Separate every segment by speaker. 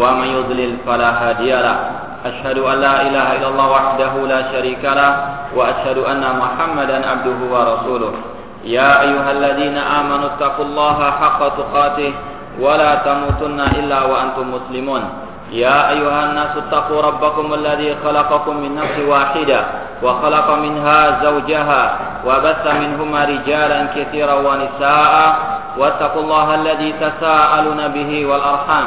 Speaker 1: ومن يضلل فلا هادي له. أشهد أن لا إله إلا الله وحده لا شريك له وأشهد أن محمدا عبده ورسوله. يا أيها الذين آمنوا اتقوا الله حق تقاته ولا تموتن إلا وأنتم مسلمون. يا أيها الناس اتقوا ربكم الذي خلقكم من نفس واحدة وخلق منها زوجها وبث منهما رجالا كثيرا ونساء. واتقوا الله الذي تساءلون به والأرحام.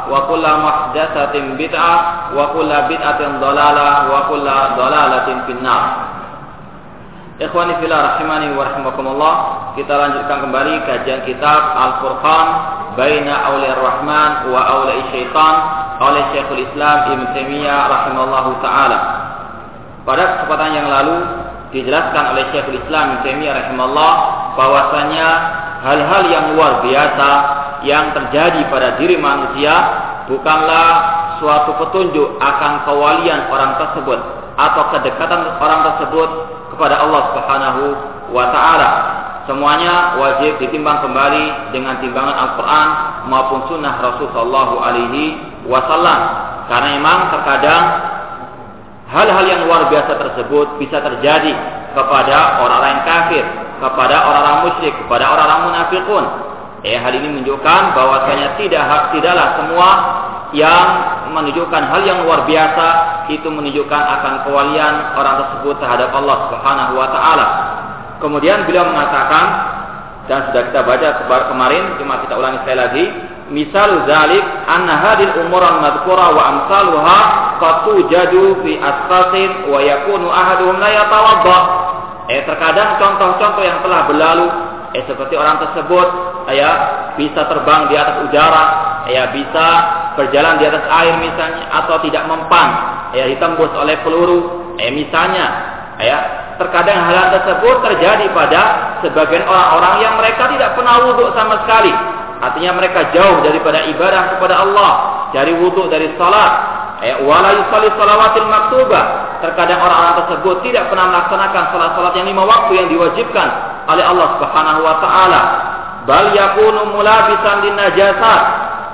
Speaker 1: wa kulla muhdatsatin bid'ah wa kulla bid'atin dhalalah wa kulla dhalalatin finnar. Ikhwani fillah rahimani wa rahimakumullah, kita lanjutkan kembali kajian kitab Al-Furqan baina auliyar rahman wa auli syaitan oleh Syekhul Islam Ibnu Taimiyah rahimallahu taala. Pada kesempatan yang lalu dijelaskan oleh Syekhul Islam Ibnu Taimiyah rahimallahu bahwasanya hal-hal yang luar biasa yang terjadi pada diri manusia bukanlah suatu petunjuk akan kewalian orang tersebut atau kedekatan orang tersebut kepada Allah Subhanahu wa taala. Semuanya wajib ditimbang kembali dengan timbangan Al-Qur'an maupun sunnah Rasulullah alaihi wasallam. Karena memang terkadang hal-hal yang luar biasa tersebut bisa terjadi kepada orang-orang yang kafir, kepada orang-orang musyrik, kepada orang-orang munafikun. Eh, hal ini menunjukkan bahwasanya tidak tidaklah semua yang menunjukkan hal yang luar biasa itu menunjukkan akan kewalian orang tersebut terhadap Allah Subhanahu wa taala. Kemudian beliau mengatakan dan sudah kita baca kemarin cuma kita ulangi sekali lagi misal zalik anna hadil umur al madhkura wa amsaluha jadu fi asqasin wa yakunu ahaduhum la yatawadda eh terkadang contoh-contoh yang telah berlalu eh seperti orang tersebut ya bisa terbang di atas udara ya bisa berjalan di atas air misalnya atau tidak mempan ya ditembus oleh peluru. Eh misalnya ya terkadang hal tersebut terjadi pada sebagian orang-orang yang mereka tidak pernah wudhu sama sekali. Artinya mereka jauh daripada ibadah kepada Allah dari wudhu dari salat ya wala yusalli salawatil maktubah. Terkadang orang-orang tersebut tidak pernah melaksanakan salat-salat yang lima waktu yang diwajibkan oleh Allah Subhanahu wa taala. Bal yakunu mulabisan lin najasat.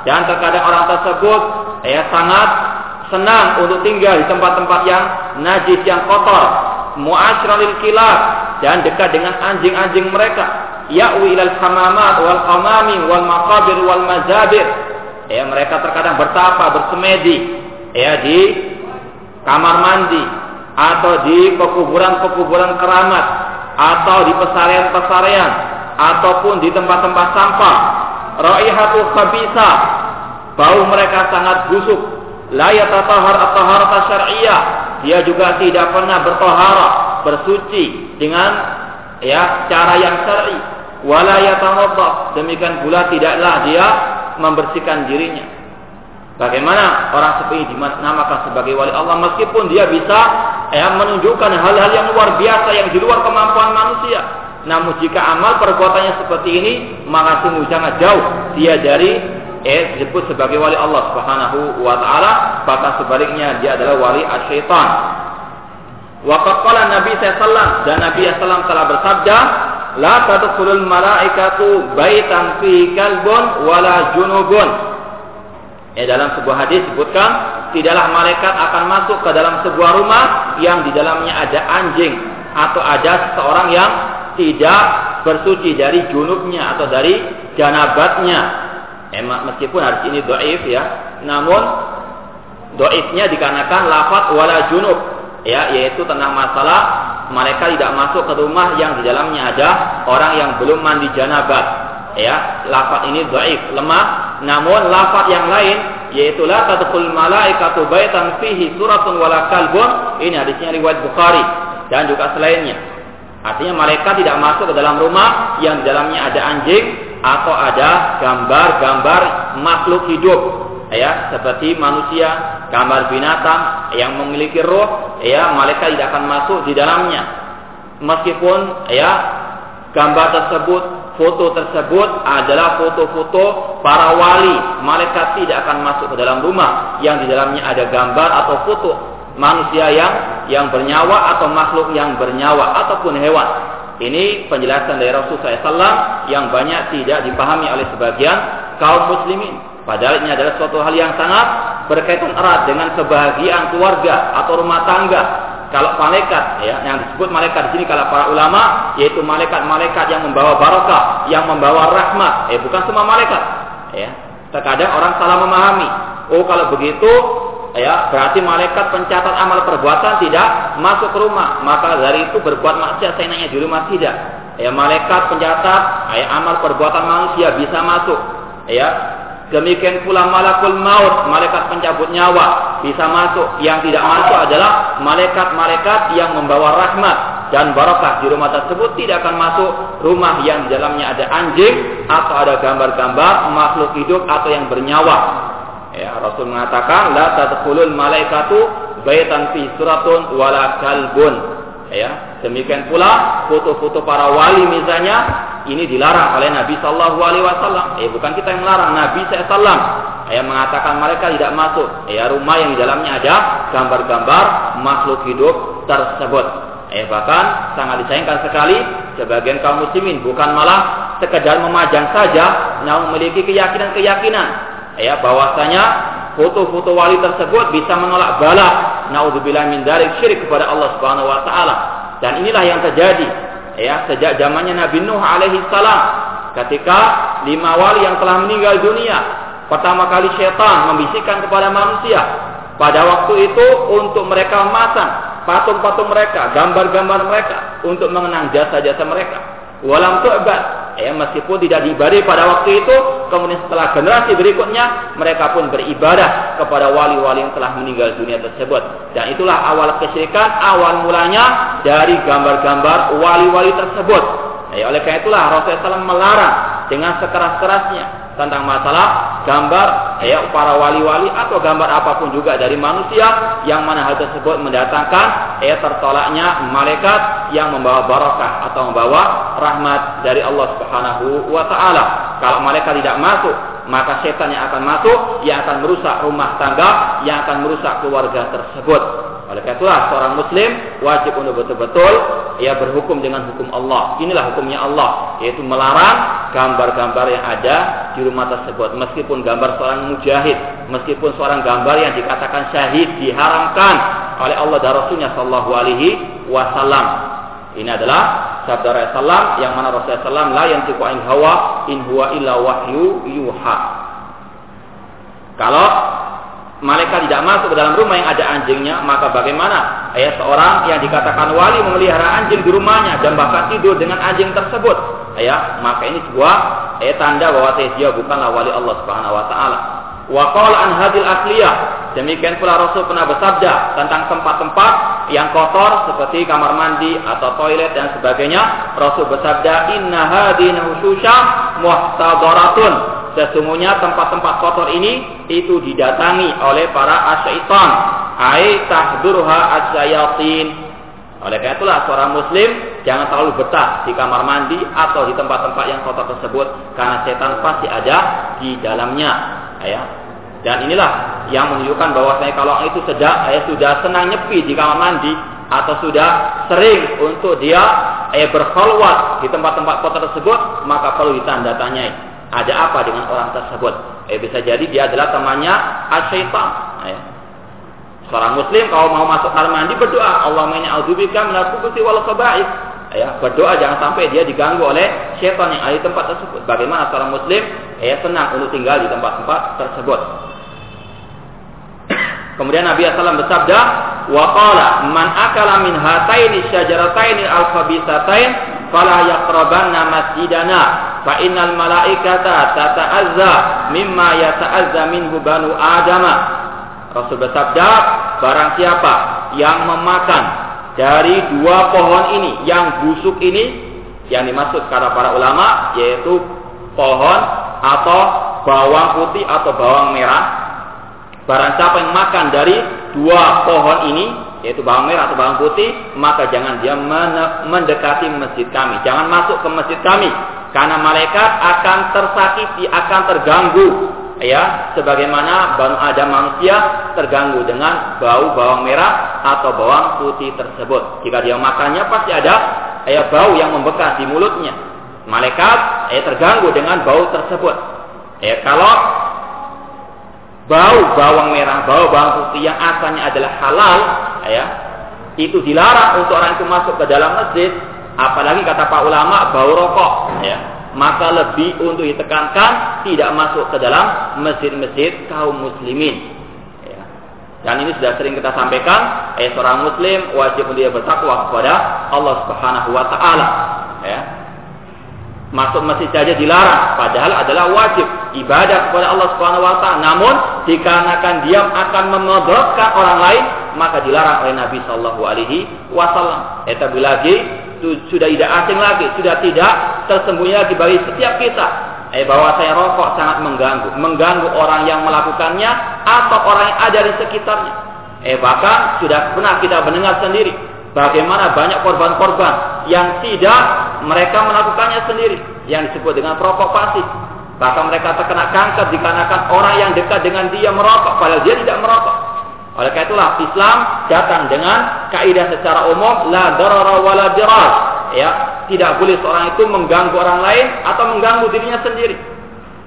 Speaker 1: Dan terkadang orang tersebut ya sangat senang untuk tinggal di tempat-tempat yang najis yang kotor. Mu'asyralil kilab. Dan dekat dengan anjing-anjing mereka. Ya'wi ilal hamamat wal qamami wal maqabir wal mazabir. Ya mereka terkadang bertapa bersemedi ya di kamar mandi atau di pekuburan-pekuburan keramat atau di pesarian-pesarian ataupun di tempat-tempat sampah. Raihatu khabisa bau mereka sangat busuk. La yatatahhar at-taharat syar'iyyah dia juga tidak pernah bertohara bersuci dengan ya cara yang syar'i. Wala yatawadda. Demikian pula tidaklah dia membersihkan dirinya Bagaimana orang seperti dinamakan sebagai wali Allah meskipun dia bisa ya, menunjukkan hal-hal yang luar biasa yang di luar kemampuan manusia. Namun jika amal perbuatannya seperti ini, maka sungguh sangat jauh dia dari eh disebut sebagai wali Allah Subhanahu wa taala, bahkan sebaliknya dia adalah wali asyaitan. Qala Nabi sallallahu dan Nabi sallallahu telah bersabda, "La tadkhulul malaikatu baitan fi kalbun wala junubun." Eh dalam sebuah hadis disebutkan, tidaklah malaikat akan masuk ke dalam sebuah rumah yang di dalamnya ada anjing atau ada seseorang yang tidak bersuci dari junubnya atau dari janabatnya. Emak meskipun hadis ini doif ya, namun doifnya dikarenakan lafat wala junub ya yaitu tentang masalah mereka tidak masuk ke rumah yang di dalamnya ada orang yang belum mandi janabat ya lafat ini doif lemah namun lafat yang lain yaitu la tadkhul malaikatu baitan fihi suratun wala kalbun ini hadisnya riwayat Bukhari dan juga selainnya Artinya mereka tidak masuk ke dalam rumah yang di dalamnya ada anjing atau ada gambar-gambar makhluk hidup. ya seperti manusia, gambar binatang yang memiliki roh, ya malaikat tidak akan masuk di dalamnya. Meskipun ya gambar tersebut, foto tersebut adalah foto-foto para wali, malaikat tidak akan masuk ke dalam rumah yang di dalamnya ada gambar atau foto manusia yang yang bernyawa atau makhluk yang bernyawa ataupun hewan. Ini penjelasan dari Rasulullah SAW yang banyak tidak dipahami oleh sebagian kaum muslimin. Padahal ini adalah suatu hal yang sangat berkaitan erat dengan kebahagiaan keluarga atau rumah tangga. Kalau malaikat, ya, yang disebut malaikat di sini kalau para ulama, yaitu malaikat-malaikat yang membawa barokah, yang membawa rahmat. Eh, bukan semua malaikat. Ya, terkadang orang salah memahami. Oh, kalau begitu, ya, berarti malaikat pencatat amal perbuatan tidak masuk ke rumah. Maka dari itu berbuat maksiat saya nanya di rumah tidak. Ya, malaikat pencatat ya, amal perbuatan manusia bisa masuk. Ya, Demikian pula malakul maut, malaikat pencabut nyawa bisa masuk. Yang tidak masuk adalah malaikat-malaikat yang membawa rahmat dan barakah di rumah tersebut tidak akan masuk rumah yang di dalamnya ada anjing atau ada gambar-gambar makhluk hidup atau yang bernyawa. Ya, Rasul mengatakan la tadkhulul malaikatu baitan fi suratun wala kalbun. Ya, demikian pula foto-foto para wali misalnya ini dilarang oleh Nabi Shallallahu Alaihi Wasallam. Eh bukan kita yang melarang, Nabi Sallam yang mengatakan mereka tidak masuk ya rumah yang di dalamnya ada gambar-gambar makhluk hidup tersebut. Eh bahkan sangat disayangkan sekali sebagian kaum muslimin bukan malah sekedar memajang saja, namun memiliki keyakinan-keyakinan ya bahwasanya foto-foto wali tersebut bisa menolak bala naudzubillah min syirik kepada Allah Subhanahu wa taala. Dan inilah yang terjadi ya sejak zamannya Nabi Nuh alaihi salam ketika lima wali yang telah meninggal dunia pertama kali setan membisikkan kepada manusia pada waktu itu untuk mereka memasang patung-patung mereka, gambar-gambar mereka untuk mengenang jasa-jasa mereka. Walam tu'bad ya meskipun tidak diibadai pada waktu itu kemudian setelah generasi berikutnya mereka pun beribadah kepada wali-wali yang telah meninggal dunia tersebut. Dan itulah awal kesyirikan awal mulanya dari gambar-gambar wali-wali tersebut. Ya, oleh karena itulah Rasulullah SAW melarang dengan sekeras-kerasnya tentang masalah gambar ya para wali-wali atau gambar apa pun juga dari manusia yang mana hal tersebut mendatangkan ya tertolaknya malaikat yang membawa barokah atau membawa rahmat dari Allah Subhanahu wa taala. Kalau malaikat tidak masuk, maka setan yang akan masuk yang akan merusak rumah tangga, yang akan merusak keluarga tersebut. Oleh karena itulah seorang muslim wajib untuk betul-betul ia berhukum dengan hukum Allah. Inilah hukumnya Allah, yaitu melarang gambar-gambar yang ada di rumah tersebut. Meskipun gambar seorang mujahid, meskipun seorang gambar yang dikatakan syahid diharamkan oleh Allah dan Rasulnya Shallallahu Alaihi Wasallam. Ini adalah sabda Rasulullah yang mana Rasulullah SAW la yang hawa in huwa illa wahyu yuha. Kalau malaikat tidak masuk ke dalam rumah yang ada anjingnya, maka bagaimana? Ayat seorang yang dikatakan wali memelihara anjing di rumahnya dan bahkan tidur dengan anjing tersebut. Ya, maka ini sebuah eh, tanda bahwa dia bukanlah wali Allah Subhanahu wa taala. Wa an hadil asliyah. Demikian pula Rasul pernah bersabda tentang tempat-tempat yang kotor seperti kamar mandi atau toilet dan sebagainya. Rasul bersabda, "Inna hadhihi hususha muhtadaratun." Sesungguhnya tempat-tempat kotor ini itu didatangi oleh para asyaitan. Ai tahdurha asyayatin. Oleh karena itulah seorang muslim jangan terlalu betah di kamar mandi atau di tempat-tempat yang kotor tersebut karena setan pasti ada di dalamnya. Ya. Dan inilah yang menunjukkan bahwa saya kalau itu sejak saya sudah senang nyepi di kamar mandi atau sudah sering untuk dia eh, berkhulwat di tempat-tempat kotor tersebut maka perlu ditanda tanyai ada apa dengan orang tersebut? Eh bisa jadi dia adalah temannya asyaitan. Ya. Seorang muslim kalau mau masuk kamar mandi berdoa, Allah inni a'udzubika minal khubuthi wal khaba'ith. Ya, berdoa jangan sampai dia diganggu oleh syaitan yang ada di tempat tersebut. Bagaimana seorang muslim ya senang untuk tinggal di tempat-tempat tersebut. Kemudian Nabi SAW bersabda, "Wa qala man akala min hataini syajarataini al-khabisatain fala yaqrabanna masjidana fa innal malaikata tata'azza mimma yata'azza minhu banu adama. Rasul bersabda barang siapa yang memakan dari dua pohon ini yang busuk ini yang dimaksud kata para ulama yaitu pohon atau bawang putih atau bawang merah Barang siapa yang makan dari dua pohon ini, yaitu bawang merah atau bawang putih, maka jangan dia mendekati masjid kami. Jangan masuk ke masjid kami. Karena malaikat akan tersakiti, akan terganggu. Ya, sebagaimana banu Adam manusia terganggu dengan bau bawang merah atau bawang putih tersebut. Jika dia makannya pasti ada ya, bau yang membekas di mulutnya. Malaikat ya, terganggu dengan bau tersebut. Ya, kalau bau bawang merah, bau bawang putih yang asalnya adalah halal, ya, itu dilarang untuk orang itu masuk ke dalam masjid, apalagi kata Pak ulama bau rokok, ya, maka lebih untuk ditekankan tidak masuk ke dalam masjid-masjid kaum muslimin. Ya. Dan ini sudah sering kita sampaikan, eh, seorang muslim wajib untuk dia bertakwa kepada Allah Subhanahu wa taala, ya. Masuk masjid saja dilarang, padahal adalah wajib ibadah kepada Allah Subhanahu wa taala. Namun dikarenakan dia akan memudaratkan orang lain, maka dilarang oleh Nabi Shallallahu alaihi wasallam. Tetapi lagi sudah tidak asing lagi, sudah tidak tersembunyi lagi bagi setiap kita eh bahwa saya rokok sangat mengganggu, mengganggu orang yang melakukannya atau orang yang ada di sekitarnya. Eh bahkan sudah pernah kita mendengar sendiri bagaimana banyak korban-korban yang tidak mereka melakukannya sendiri yang disebut dengan perokok pasif. Bahkan mereka terkena kanker dikarenakan orang yang dekat dengan dia merokok padahal dia tidak merokok. Oleh karena itulah Islam datang dengan kaidah secara umum la darara wa la dirar. Ya, tidak boleh seorang itu mengganggu orang lain atau mengganggu dirinya sendiri.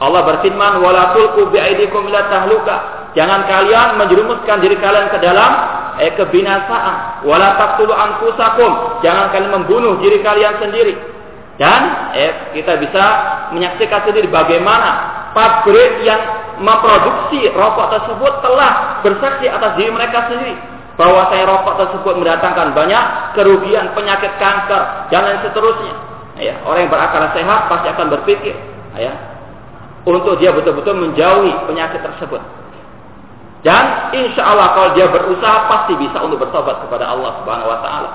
Speaker 1: Allah berfirman wala tulqu biaidikum ila tahluka. Jangan kalian menjerumuskan diri kalian ke dalam eh, kebinasaan. Wala taqtulu anfusakum. Jangan kalian membunuh diri kalian sendiri. Dan eh, kita bisa menyaksikan sendiri bagaimana pabrik yang memproduksi rokok tersebut telah bersaksi atas diri mereka sendiri bahwa saya rokok tersebut mendatangkan banyak kerugian, penyakit kanker dan lain seterusnya. Ya, orang yang berakal sehat pasti akan berpikir, ya, untuk dia betul-betul menjauhi penyakit tersebut. Dan insya Allah kalau dia berusaha pasti bisa untuk bertobat kepada Allah Subhanahu Wa Taala.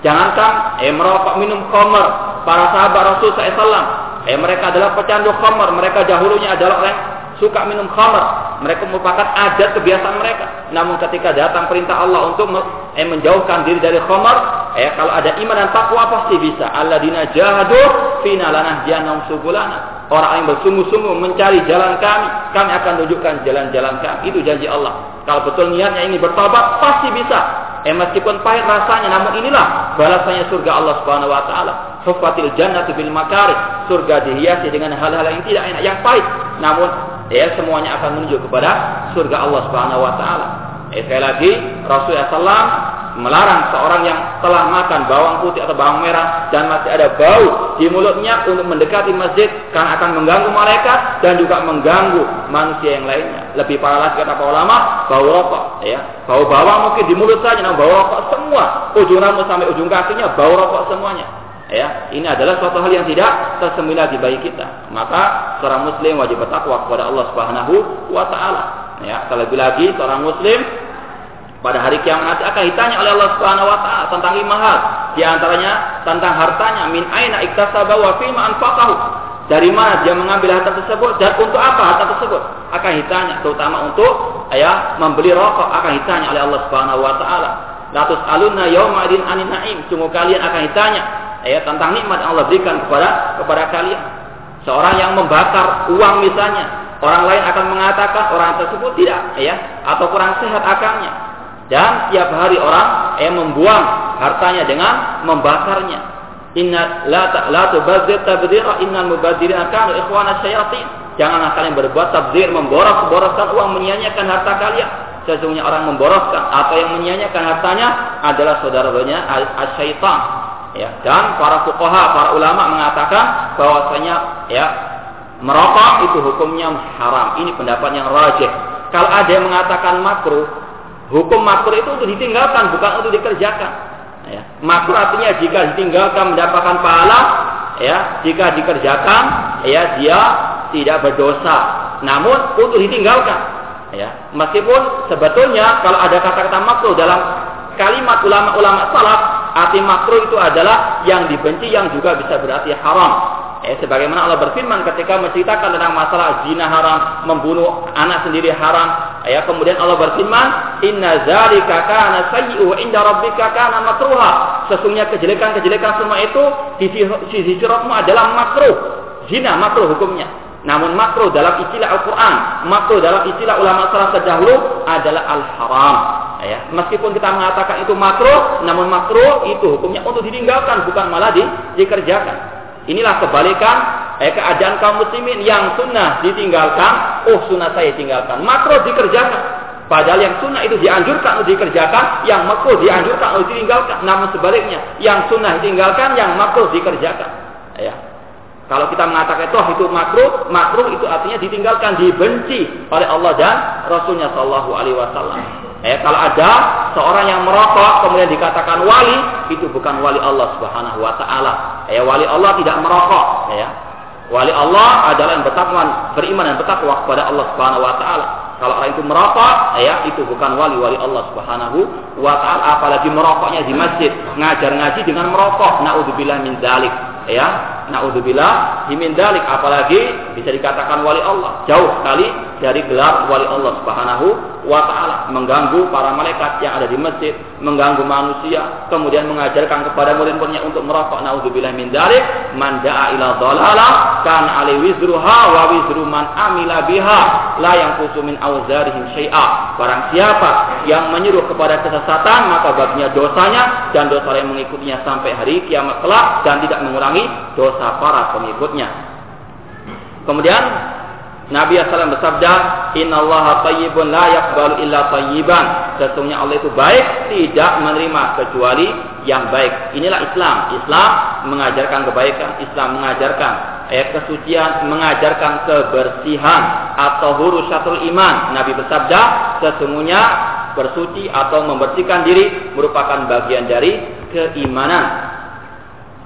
Speaker 1: Jangankan eh, merokok minum khamr para sahabat Rasul SAW. Eh, mereka adalah pecandu khamr. Mereka dahulunya adalah orang suka minum khamr. Mereka merupakan adat kebiasaan mereka. Namun ketika datang perintah Allah untuk eh, menjauhkan diri dari khamr, eh, kalau ada iman dan takwa pasti bisa. Alladzina jahadu fina lanahdiyanahum subulana. Orang yang bersungguh-sungguh mencari jalan kami, kami akan tunjukkan jalan-jalan kami. Itu janji Allah. Kalau betul niatnya ini bertobat, pasti bisa. Eh meskipun pahit rasanya, namun inilah balasannya surga Allah Subhanahu wa taala. Hufatil jannatu bil makari. Surga dihiasi dengan hal-hal yang tidak enak, yang pahit. Namun ya semuanya akan menuju kepada surga Allah Subhanahu wa taala. Eh, sekali lagi Rasulullah SAW melarang seorang yang telah makan bawang putih atau bawang merah dan masih ada bau di mulutnya untuk mendekati masjid karena akan mengganggu mereka dan juga mengganggu manusia yang lainnya. Lebih parah lagi kata para ulama, bau rokok ya. Bau bawang mungkin di mulut saja, nah bau rokok semua. Ujung rambut sampai ujung kakinya bau rokok semuanya. Ya, ini adalah suatu hal yang tidak tersembunyi lagi bagi kita. Maka seorang muslim wajib bertakwa kepada Allah Subhanahu wa taala. Ya, terlebih lagi seorang muslim pada hari kiamat nanti akan ditanya oleh Allah Subhanahu wa taala tentang lima hal. Di antaranya tentang hartanya, min aina iktasaba wa fima anfaqahu. Dari mana dia mengambil harta tersebut dan untuk apa harta tersebut? Akan ditanya terutama untuk ya membeli rokok akan ditanya oleh Allah Subhanahu wa taala. Latus alunna yaumadin anin naim. Sungguh kalian akan ditanya ya tentang nikmat yang Allah berikan kepada kepada kalian. Seorang yang membakar uang misalnya, orang lain akan mengatakan orang tersebut tidak ya atau kurang sehat akalnya dan tiap hari orang yang membuang hartanya dengan membakarnya. Inna la ta, la tubadzir innal mubadzirina kanu ikhwana syayatin. Janganlah kalian berbuat tabdzir memboros-boroskan uang menyia-nyiakan harta kalian. Sesungguhnya orang memboroskan atau yang menyia-nyiakan hartanya adalah saudaranya asyaitan. Ya, dan para fuqaha, para ulama mengatakan bahwasanya ya merokok itu hukumnya haram. Ini pendapat yang rajih. Kalau ada yang mengatakan makruh, Hukum makruh itu untuk ditinggalkan, bukan untuk dikerjakan. Ya. Makruh artinya jika ditinggalkan mendapatkan pahala, ya, jika dikerjakan, ya dia tidak berdosa. Namun untuk ditinggalkan, ya, meskipun sebetulnya kalau ada kata-kata makruh dalam kalimat ulama-ulama salaf, arti makruh itu adalah yang dibenci yang juga bisa berarti haram. Eh, sebagaimana Allah berfirman ketika menceritakan tentang masalah zina haram, membunuh anak sendiri haram, Ya, kemudian Allah berfirman, "Inna zalika kana sayyi'u inda rabbika kana makruha." Sesungguhnya kejelekan-kejelekan semua itu di sisi Rabbmu adalah makruh. Zina makruh hukumnya. Namun makruh dalam istilah Al-Quran, makruh dalam istilah ulama salaf terdahulu adalah al-haram. Ya, meskipun kita mengatakan itu makruh, namun makruh itu hukumnya untuk ditinggalkan, bukan malah di, dikerjakan. Inilah kebalikan eh, keadaan kaum muslimin yang sunnah ditinggalkan, oh sunnah saya tinggalkan. Makro dikerjakan. Padahal yang sunnah itu dianjurkan untuk dikerjakan, yang makro dianjurkan untuk ditinggalkan. Namun sebaliknya, yang sunnah ditinggalkan, yang makro dikerjakan. Ya. Kalau kita mengatakan itu, itu makruh, makruh itu artinya ditinggalkan, dibenci oleh Allah dan Rasulnya Shallallahu Alaihi Wasallam. Eh, kalau ada seorang yang merokok kemudian dikatakan wali, itu bukan wali Allah Subhanahu wa taala. Eh, wali Allah tidak merokok, ya. Wali Allah adalah yang bertakwa, beriman dan bertakwa kepada Allah Subhanahu wa taala. Kalau orang itu merokok, ya itu bukan wali-wali Allah Subhanahu wa taala, apalagi merokoknya di masjid, ngajar ngaji dengan merokok. Nauzubillah min dzalik, ya. Nauzubillah min dzalik, apalagi bisa dikatakan wali Allah. Jauh sekali dari gelar wali Allah Subhanahu wa taala, mengganggu para malaikat yang ada di masjid, mengganggu manusia, kemudian mengajarkan kepada murid-muridnya untuk merokok. Nauzubillah min dzalik, man da'a ila dhalalah kan ali wizruha wa wizru man amila biha la yang min auzarihim syai'a. Barang siapa yang menyuruh kepada kesesatan, maka baginya dosanya dan dosa yang mengikutinya sampai hari kiamat kelak dan tidak mengurangi dosa para pengikutnya. Kemudian Nabi SAW bersabda, Inna Allah tayyibun la yakbalu illa tayyiban. Sesungguhnya Allah itu baik, tidak menerima kecuali yang baik. Inilah Islam. Islam mengajarkan kebaikan. Islam mengajarkan ayat kesucian, mengajarkan kebersihan atau hurusatul iman. Nabi bersabda, sesungguhnya bersuci atau membersihkan diri merupakan bagian dari keimanan.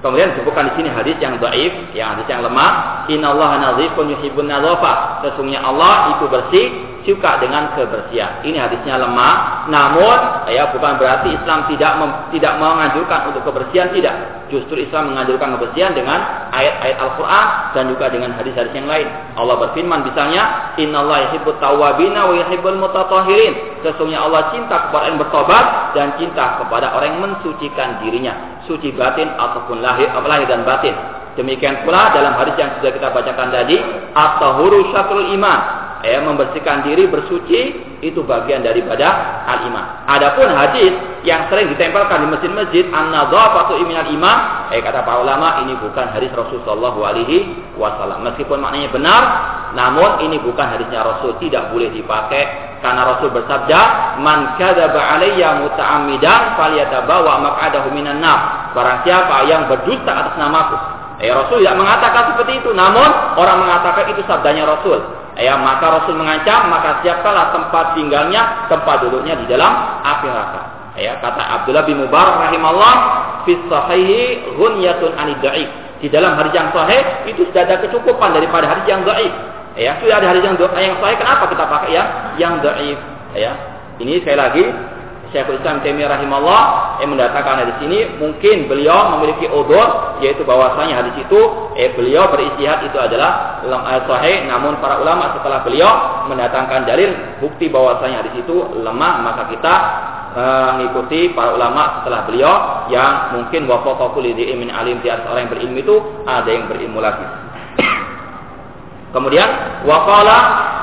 Speaker 1: Kemudian disebutkan di sini hadis yang dhaif, yang hadis yang lemah. Inna Allah nazifun yuhibbun nadhafa. Sesungguhnya Allah itu bersih, suka dengan kebersihan. Ini hadisnya lemah, namun ya bukan berarti Islam tidak mem, tidak menganjurkan untuk kebersihan tidak. Justru Islam menganjurkan kebersihan dengan ayat-ayat Al-Qur'an dan juga dengan hadis-hadis yang lain. Allah berfirman misalnya, "Innallaha yuhibbut tawwabina wa yuhibbul mutatahhirin." Sesungguhnya Allah cinta kepada yang bertobat dan cinta kepada orang yang mensucikan dirinya, suci batin ataupun lahir, lahir dan batin. Demikian pula dalam hadis yang sudah kita bacakan tadi, at-tahuru syatrul iman ya membersihkan diri bersuci itu bagian daripada al-iman. Adapun hadis yang sering ditempelkan di masjid-masjid an-nadzafatu minal iman, eh kata para ulama ini bukan hadis Rasulullah alaihi wasallam. Meskipun maknanya benar, namun ini bukan hadisnya Rasul, tidak boleh dipakai karena Rasul bersabda, "Man kadzaba alayya muta'ammidan falyatabawa maq'adahu minan nar." Barang siapa yang berdusta atas namaku, Eh Rasul tidak mengatakan seperti itu, namun orang mengatakan itu sabdanya Rasul. Ya, maka Rasul mengancam, maka siapkanlah tempat tinggalnya, tempat duduknya di dalam api neraka. Ya, kata Abdullah bin Mubarak rahimahullah, fi sahihi ghunyatun Di dalam hadis yang sahih itu sudah ada kecukupan daripada hadis yang dhaif. Ya, sudah ada hadis yang yang sahih, kenapa kita pakai yang yang dhaif? Ya. Ini sekali lagi Syekhul Islam Taimiyah rahimahullah yang mendatangkan hadis ini mungkin beliau memiliki odor yaitu bahwasanya hadis itu eh beliau beristihad itu adalah lemah sahih namun para ulama setelah beliau mendatangkan dalil bukti bahwasanya hadis itu lemah maka kita mengikuti para ulama setelah beliau yang mungkin wafaqahu li ilmin alim di orang yang berilmu itu ada yang berilmu lagi. Kemudian waqala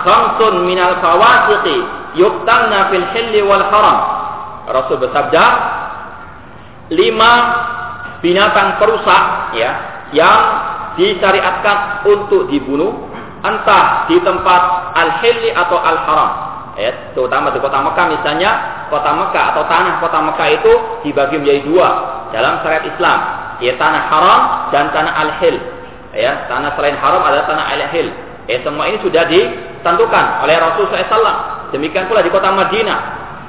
Speaker 1: khamsun minal fawasiqi yuqtalna fil hilli wal haram Rasul bersabda, lima binatang perusak ya yang disyariatkan untuk dibunuh entah di tempat al-hilli atau al-haram. Ya terutama di kota Mekah misalnya kota Mekah atau tanah kota Mekah itu dibagi menjadi dua. Dalam syariat Islam ya tanah haram dan tanah al-hil ya tanah selain haram adalah tanah al-hil ya semua ini sudah ditentukan oleh Rasul SAW demikian pula di kota Madinah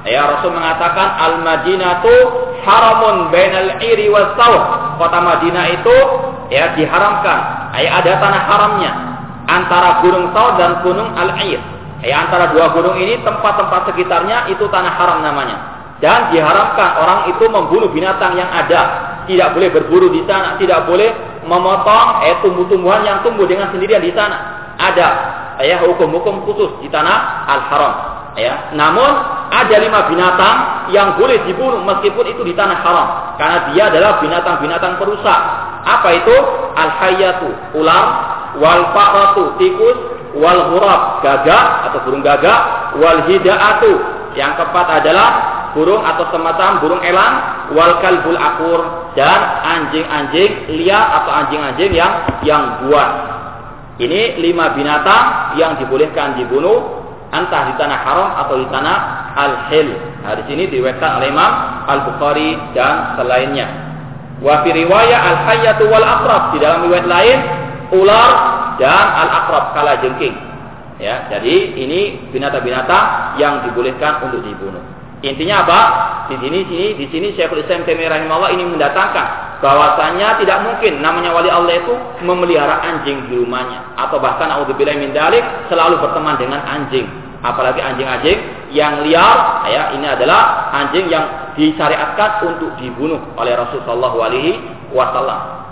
Speaker 1: Ya Rasul mengatakan al Madinatu haramun bainal iri was Kota Madinah itu ya diharamkan. Ya ada tanah haramnya antara Gunung Saud dan Gunung Al-Ir. Ya antara dua gunung ini tempat-tempat sekitarnya itu tanah haram namanya. Dan diharamkan orang itu membunuh binatang yang ada. Tidak boleh berburu di sana, tidak boleh memotong eh tumbuh-tumbuhan yang tumbuh dengan sendirian di sana. Ada ya hukum-hukum khusus di tanah al-haram. Ya, namun ada lima binatang yang boleh dibunuh meskipun itu di tanah haram karena dia adalah binatang-binatang perusak. Apa itu? Al hayatu ular, wal fa'ratu tikus, wal hurab gagak atau burung gagak, wal hidaatu yang keempat adalah burung atau semacam burung elang, wal kalbul akur dan anjing-anjing liar atau anjing-anjing yang yang buat. Ini lima binatang yang dibolehkan dibunuh entah di tanah haram atau di tanah al-hil. Nah, di sini diriwayatkan oleh Imam Al-Bukhari dan selainnya. Wa fi riwayat al-hayyatu wal aqrab di dalam riwayat lain ular dan al-aqrab kala jengking. Ya, jadi ini binatang-binatang yang dibolehkan untuk dibunuh. Intinya apa? Di sini sini di sini Syekhul Islam Taimiyah rahimahullah ini mendatangkan bahwasanya tidak mungkin namanya wali Allah itu memelihara anjing di rumahnya atau bahkan auzubillahi min dalik selalu berteman dengan anjing. Apalagi anjing-anjing yang liar, ya ini adalah anjing yang disyariatkan untuk dibunuh oleh Rasulullah alaihi wasallam.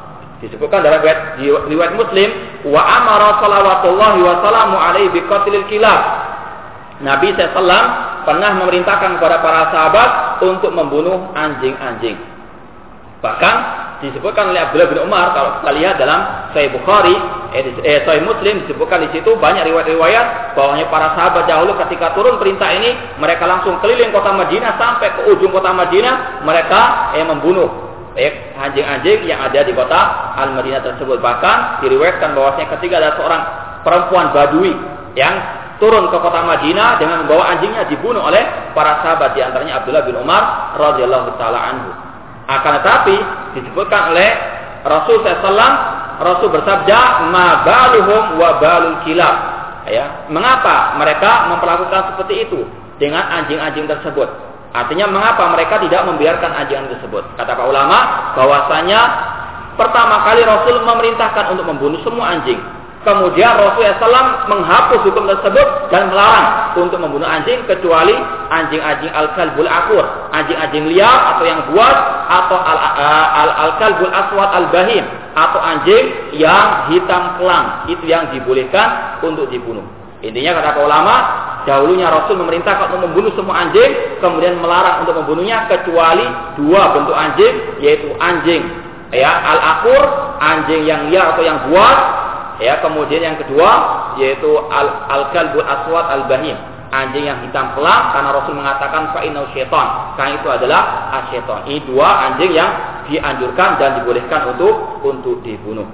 Speaker 1: Disebutkan dalam riwayat, riwayat Muslim, wa amara salawatullahi alaihi biqatlil kilab. Nabi SAW pernah memerintahkan kepada para sahabat untuk membunuh anjing-anjing. Bahkan disebutkan oleh Abdullah bin Umar kalau kita lihat dalam Sahih Bukhari, eh, eh Sahih Muslim disebutkan di situ banyak riwayat-riwayat bahwanya para sahabat dahulu ketika turun perintah ini mereka langsung keliling kota Madinah sampai ke ujung kota Madinah mereka eh, membunuh eh, anjing-anjing yang ada di kota Al Madinah tersebut. Bahkan diriwayatkan bahwasanya ketika ada seorang perempuan Badui yang turun ke kota Madinah dengan membawa anjingnya dibunuh oleh para sahabat di antaranya Abdullah bin Umar radhiyallahu taala anhu. Akan tetapi disebutkan oleh Rasul SAW, Rasul bersabda, "Ma baluhum wa balul kilab." Ya, mengapa mereka memperlakukan seperti itu dengan anjing-anjing tersebut? Artinya mengapa mereka tidak membiarkan anjing tersebut? Kata para ulama bahwasanya pertama kali Rasul memerintahkan untuk membunuh semua anjing. Kemudian Rasulullah SAW menghapus hukum tersebut dan melarang untuk membunuh anjing kecuali anjing-anjing al-kalbul akur, anjing-anjing liar atau yang buat atau al-kalbul al, al, aswad al-bahim atau anjing yang hitam kelang itu yang dibolehkan untuk dibunuh. Intinya kata ulama, dahulunya Rasul memerintahkan untuk membunuh semua anjing, kemudian melarang untuk membunuhnya kecuali dua bentuk anjing, yaitu anjing ya al-akur, anjing yang liar atau yang buat Ya, kemudian yang kedua yaitu al al kalbul aswad al bahim, anjing yang hitam kelam karena Rasul mengatakan fa inau syaitan. Karena itu adalah asyaiton. Ini dua anjing yang dianjurkan dan dibolehkan untuk untuk dibunuh.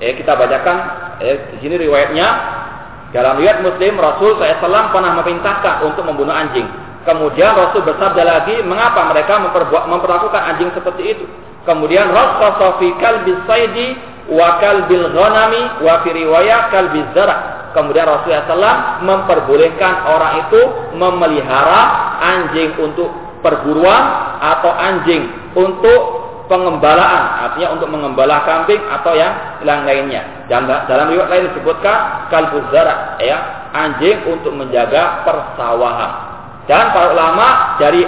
Speaker 1: Ya, kita bacakan eh, di sini riwayatnya dalam riwayat Muslim Rasul SAW pernah memerintahkan untuk membunuh anjing. Kemudian Rasul bersabda lagi, mengapa mereka memperbuat, memperlakukan anjing seperti itu? Kemudian Rasul kalbi saidi wa kalbil ghanami wa fi riwayat kalbiz zara. Kemudian Rasulullah SAW memperbolehkan orang itu memelihara anjing untuk perburuan atau anjing untuk pengembalaan, artinya untuk mengembala kambing atau yang lain-lainnya. Dan dalam riwayat lain disebutkan kalbuz zara, ya, anjing untuk menjaga persawahan. Dan para ulama dari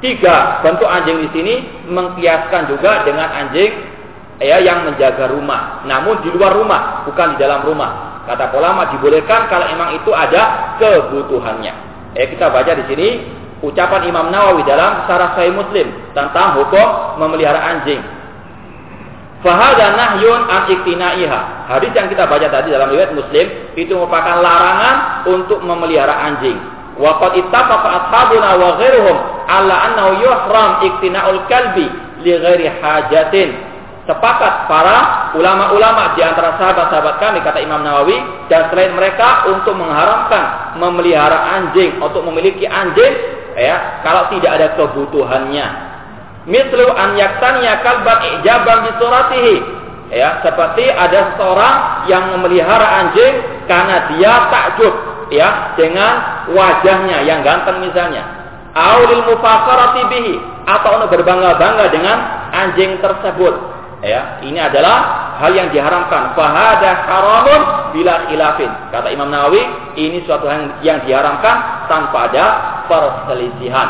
Speaker 1: tiga bentuk anjing di sini mengkiaskan juga dengan anjing ya yang menjaga rumah, namun di luar rumah, bukan di dalam rumah. Kata ulama dibolehkan kalau emang itu ada kebutuhannya. Eh kita baca di sini ucapan Imam Nawawi dalam Sarah Sahih Muslim tentang hukum memelihara anjing. Fahada nahyun an iktinaiha. Hadis yang kita baca tadi dalam riwayat Muslim itu merupakan larangan untuk memelihara anjing. Wa qad ittafaqa ashabuna wa ghairuhum ala annahu yuhram iktina'ul kalbi li ghairi hajatin sepakat para ulama-ulama di antara sahabat-sahabat kami kata Imam Nawawi dan selain mereka untuk mengharamkan memelihara anjing untuk memiliki anjing ya kalau tidak ada kebutuhannya. Mislu an yaktaniya kalban ijaban bi suratihi. Ya seperti ada seorang yang memelihara anjing karena dia takjub ya dengan wajahnya yang ganteng misalnya. Aulil mufakharati bihi. Atau untuk berbangga-bangga dengan anjing tersebut Ya, ini adalah hal yang diharamkan. Fahada haramun bila khilafin. Kata Imam Nawawi, ini suatu hal yang diharamkan tanpa ada perselisihan.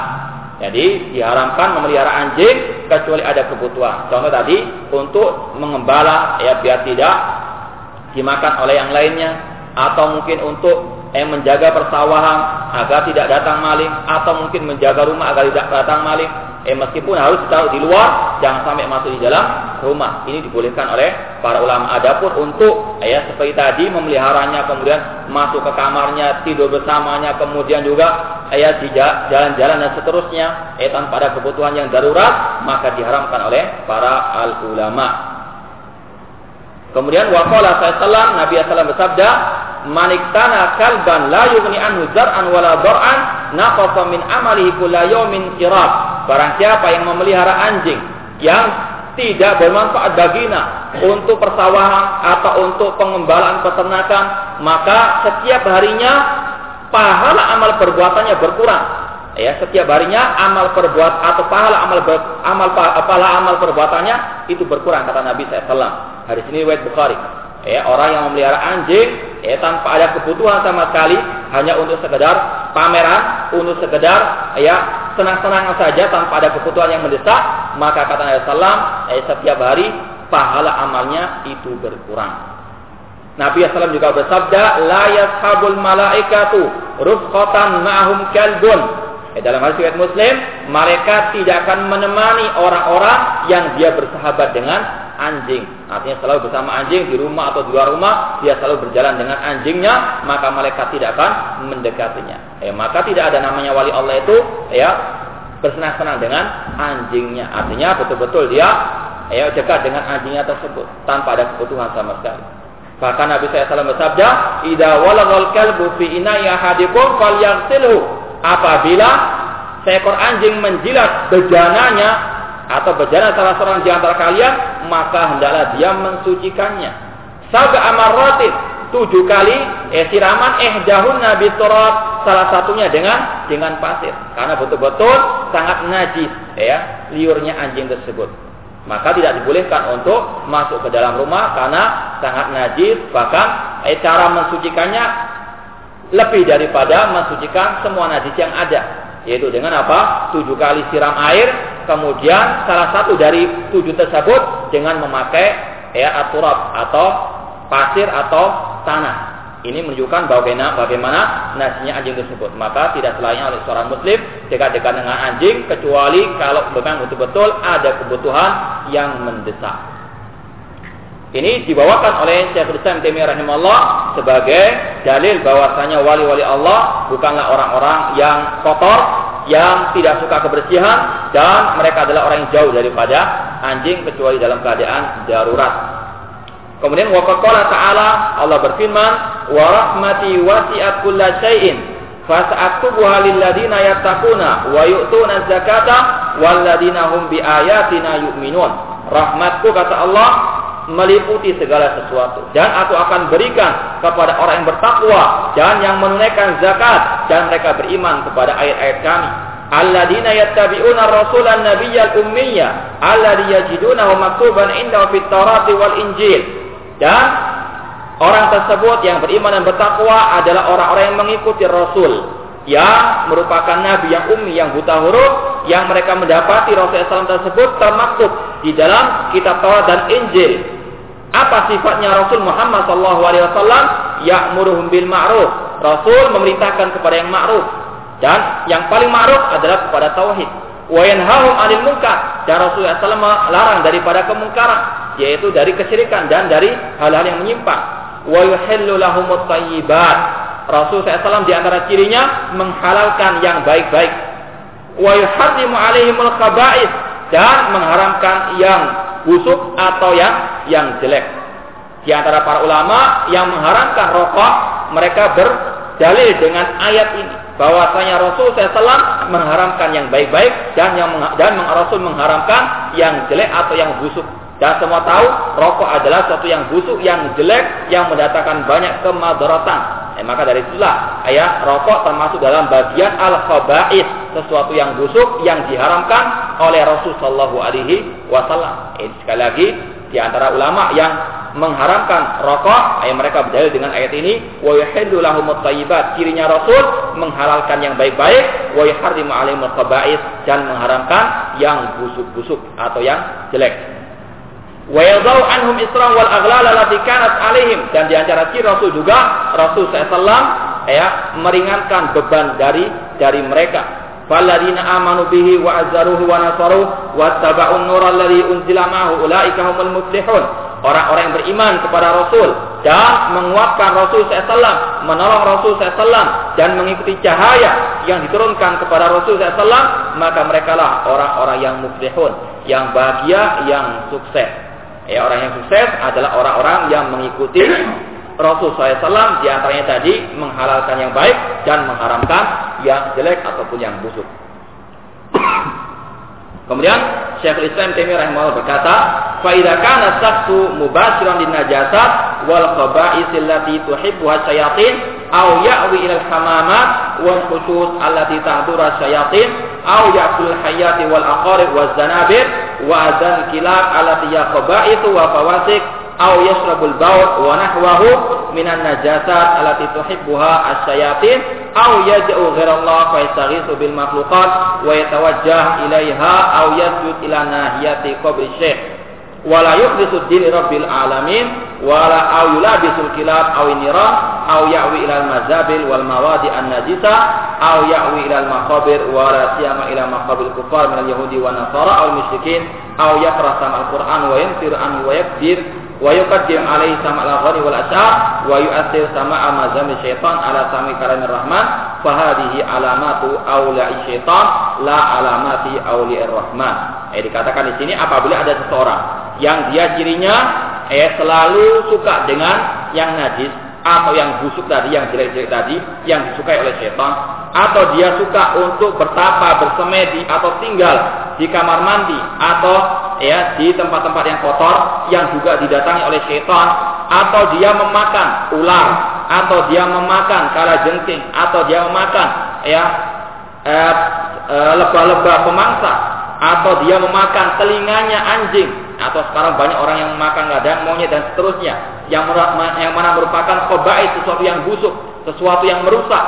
Speaker 1: Jadi diharamkan memelihara anjing kecuali ada kebutuhan. Contoh tadi untuk mengembala ya biar tidak dimakan oleh yang lainnya atau mungkin untuk eh, menjaga persawahan agar tidak datang maling atau mungkin menjaga rumah agar tidak datang maling eh meskipun harus tahu di luar jangan sampai masuk di dalam rumah. Ini dibolehkan oleh para ulama. Adapun untuk ya seperti tadi memeliharanya kemudian masuk ke kamarnya tidur bersamanya kemudian juga ya di jalan-jalan dan seterusnya eh tanpa ada kebutuhan yang darurat maka diharamkan oleh para al ulama kemudian waqala sallallahu Nabi sallallahu bersabda maniktana kalban la yughni anhu zar'an wala dar'an naqasa min amalihi kulla yawmin qirab Barang siapa yang memelihara anjing yang tidak bermanfaat baginya untuk persawahan atau untuk pengembalaan peternakan, maka setiap harinya pahala amal perbuatannya berkurang. Ya, setiap harinya amal perbuat atau pahala amal ber, amal pahala amal perbuatannya itu berkurang kata Nabi SAW. Hari ini riwayat Bukhari. Ya, orang yang memelihara anjing ya, tanpa ada kebutuhan sama sekali, hanya untuk sekedar pameran, untuk sekedar ya senang-senang saja tanpa ada kebutuhan yang mendesak, maka kata Nabi Sallam, eh, setiap hari pahala amalnya itu berkurang. Nabi SAW juga bersabda, La yashabul malaikatu rufqatan ma'hum kalbun. Eh, dalam hadis riwayat Muslim, mereka tidak akan menemani orang-orang yang dia bersahabat dengan anjing. Artinya selalu bersama anjing di rumah atau di luar rumah, dia selalu berjalan dengan anjingnya, maka malaikat tidak akan mendekatinya. Eh, maka tidak ada namanya wali Allah itu ya bersenang-senang dengan anjingnya. Artinya betul-betul dia ya dekat dengan anjingnya tersebut tanpa ada kebutuhan sama sekali. Bahkan Nabi SAW bersabda, "Idza walagal kalbu fi ina'i ahadikum falyaghsilhu." Apabila seekor anjing menjilat bejananya atau berjalan salah seorang di antara kalian, maka hendaklah dia mensucikannya. Sab'a amarratin, tujuh kali eh, siraman eh dahun nabi turab salah satunya dengan dengan pasir karena betul-betul sangat najis ya liurnya anjing tersebut maka tidak dibolehkan untuk masuk ke dalam rumah karena sangat najis bahkan eh, cara mensucikannya lebih daripada mensucikan semua najis yang ada yaitu dengan apa? Tujuh kali siram air, kemudian salah satu dari tujuh tersebut dengan memakai ya aturab atau pasir atau tanah. Ini menunjukkan bagaimana bagaimana nasinya anjing tersebut. Maka tidak selayaknya oleh seorang muslim dekat-dekat dengan anjing kecuali kalau memang betul-betul ada kebutuhan yang mendesak. Ini dibawakan oleh Syekhul Islam Taimiyah rahimahullah sebagai dalil bahwasanya wali-wali Allah bukanlah orang-orang yang kotor, yang tidak suka kebersihan dan mereka adalah orang yang jauh daripada anjing kecuali dalam keadaan darurat. Kemudian waqala ta'ala Allah berfirman, "Wa rahmati wasi'at kulla syai'in fasa'aktubuha lil ladzina yattaquna wa yu'tuna zakata bi yu'minun." Rahmatku kata Allah meliputi segala sesuatu. Dan aku akan berikan kepada orang yang bertakwa dan yang menunaikan zakat dan mereka beriman kepada ayat-ayat kami. Alladzina yattabi'una rasulan nabiyyal ummiyya alladzi yajidunahu maktuban indahu fit tawrati wal injil. Dan orang tersebut yang beriman dan bertakwa adalah orang-orang yang mengikuti rasul yang merupakan nabi yang ummi yang buta huruf yang mereka mendapati Rasulullah SAW tersebut termaktub di dalam kitab Taurat dan Injil apa sifatnya Rasul Muhammad SAW? Ya'muruhum bil ma'ruf. Rasul memerintahkan kepada yang ma'ruf. Dan yang paling ma'ruf adalah kepada tauhid. Wa yanhahum 'anil munkar. Dan Rasulullah SAW melarang daripada kemungkaran, yaitu dari kesyirikan dan dari hal-hal yang menyimpang. Wa yuhillu lahumut thayyibat. Rasul SAW di antara cirinya menghalalkan yang baik-baik. Wa yuharrimu 'alaihimul khaba'is dan mengharamkan yang busuk atau yang yang jelek. Di antara para ulama yang mengharamkan rokok, mereka berdalil dengan ayat ini bahwasanya Rasul SAW mengharamkan yang baik-baik dan yang dan Rasul mengharamkan yang jelek atau yang busuk. Dan semua tahu rokok adalah sesuatu yang busuk, yang jelek, yang mendatangkan banyak kemadaratan. Eh, maka dari itulah ayat rokok termasuk dalam bagian al khabais sesuatu yang busuk yang diharamkan oleh Rasul Shallallahu Alaihi Wasallam. Eh, sekali lagi di antara ulama yang mengharamkan rokok, ayat mereka berdalil dengan ayat ini, wa yuhillu thayyibat. Cirinya Rasul menghalalkan yang baik-baik, wa yuharrimu khaba'is dan mengharamkan yang busuk-busuk atau yang jelek wa yadau anhum isra wal aghlal allati kanat alaihim dan di antara ciri Rasul juga Rasul SAW ya meringankan beban dari dari mereka. Wa wa muflihun. Orang-orang yang beriman kepada Rasul dan menguatkan Rasul SAW, menolong Rasul SAW dan mengikuti cahaya yang diturunkan kepada Rasul SAW, maka mereka lah orang-orang yang muflihun, yang bahagia, yang sukses. Ya, orang yang sukses adalah orang-orang yang mengikuti Rasul SAW di antaranya tadi menghalalkan yang baik dan mengharamkan yang jelek ataupun yang busuk. Kemudian Syekhul Islam Taimiyah rahimahullah berkata, "Fa idza kana saqtu mubashiran lin najasat wal khaba'is allati tuhibbuha syayatin aw ya'wi ila al-hamamat wal khusus allati tahduru syayatin aw ya'kul hayati wal aqarib waz zanabir wa adan kilab allati yaqba'ithu wa fawasik au yashrabul baud wa nahwahu minan najasat allati tuhibbuha asyayatin. Au yaj'u ghairallah fa yastaghisu bil makhluqat wa yatawajjah ilaiha au yasjud ila nahiyati qabri syekh. Wala yukhlisu din rabbil alamin wala au yulabisul kilab au niran au ya'wi ila mazabil wal mawadi an najisa au ya'wi ila al maqabir wala siyama ila maqabil kufar min al yahudi wa nasara al musyrikin. Au yaqra al quran wa yanfir an wa wa yuqaddim alaihi sama al-ghani wal asyar wa yu'assir sama amazam syaitan ala sami kalam rahman fahadihi alamatu awla'i syaitan la alamati awli'i rahman. Eh dikatakan di sini apabila ada seseorang yang dia cirinya eh selalu suka dengan yang najis atau yang busuk tadi, yang jelek-jelek tadi, yang disukai oleh setan, atau dia suka untuk bertapa, bersemedi, atau tinggal di kamar mandi, atau ya di tempat-tempat yang kotor, yang juga didatangi oleh setan, atau dia memakan ular, atau dia memakan kala jengking, atau dia memakan ya eh, eh, pemangsa, atau dia memakan telinganya anjing, atau sekarang banyak orang yang memakan ladang monyet dan seterusnya yang yang mana merupakan khobai sesuatu yang busuk, sesuatu yang merusak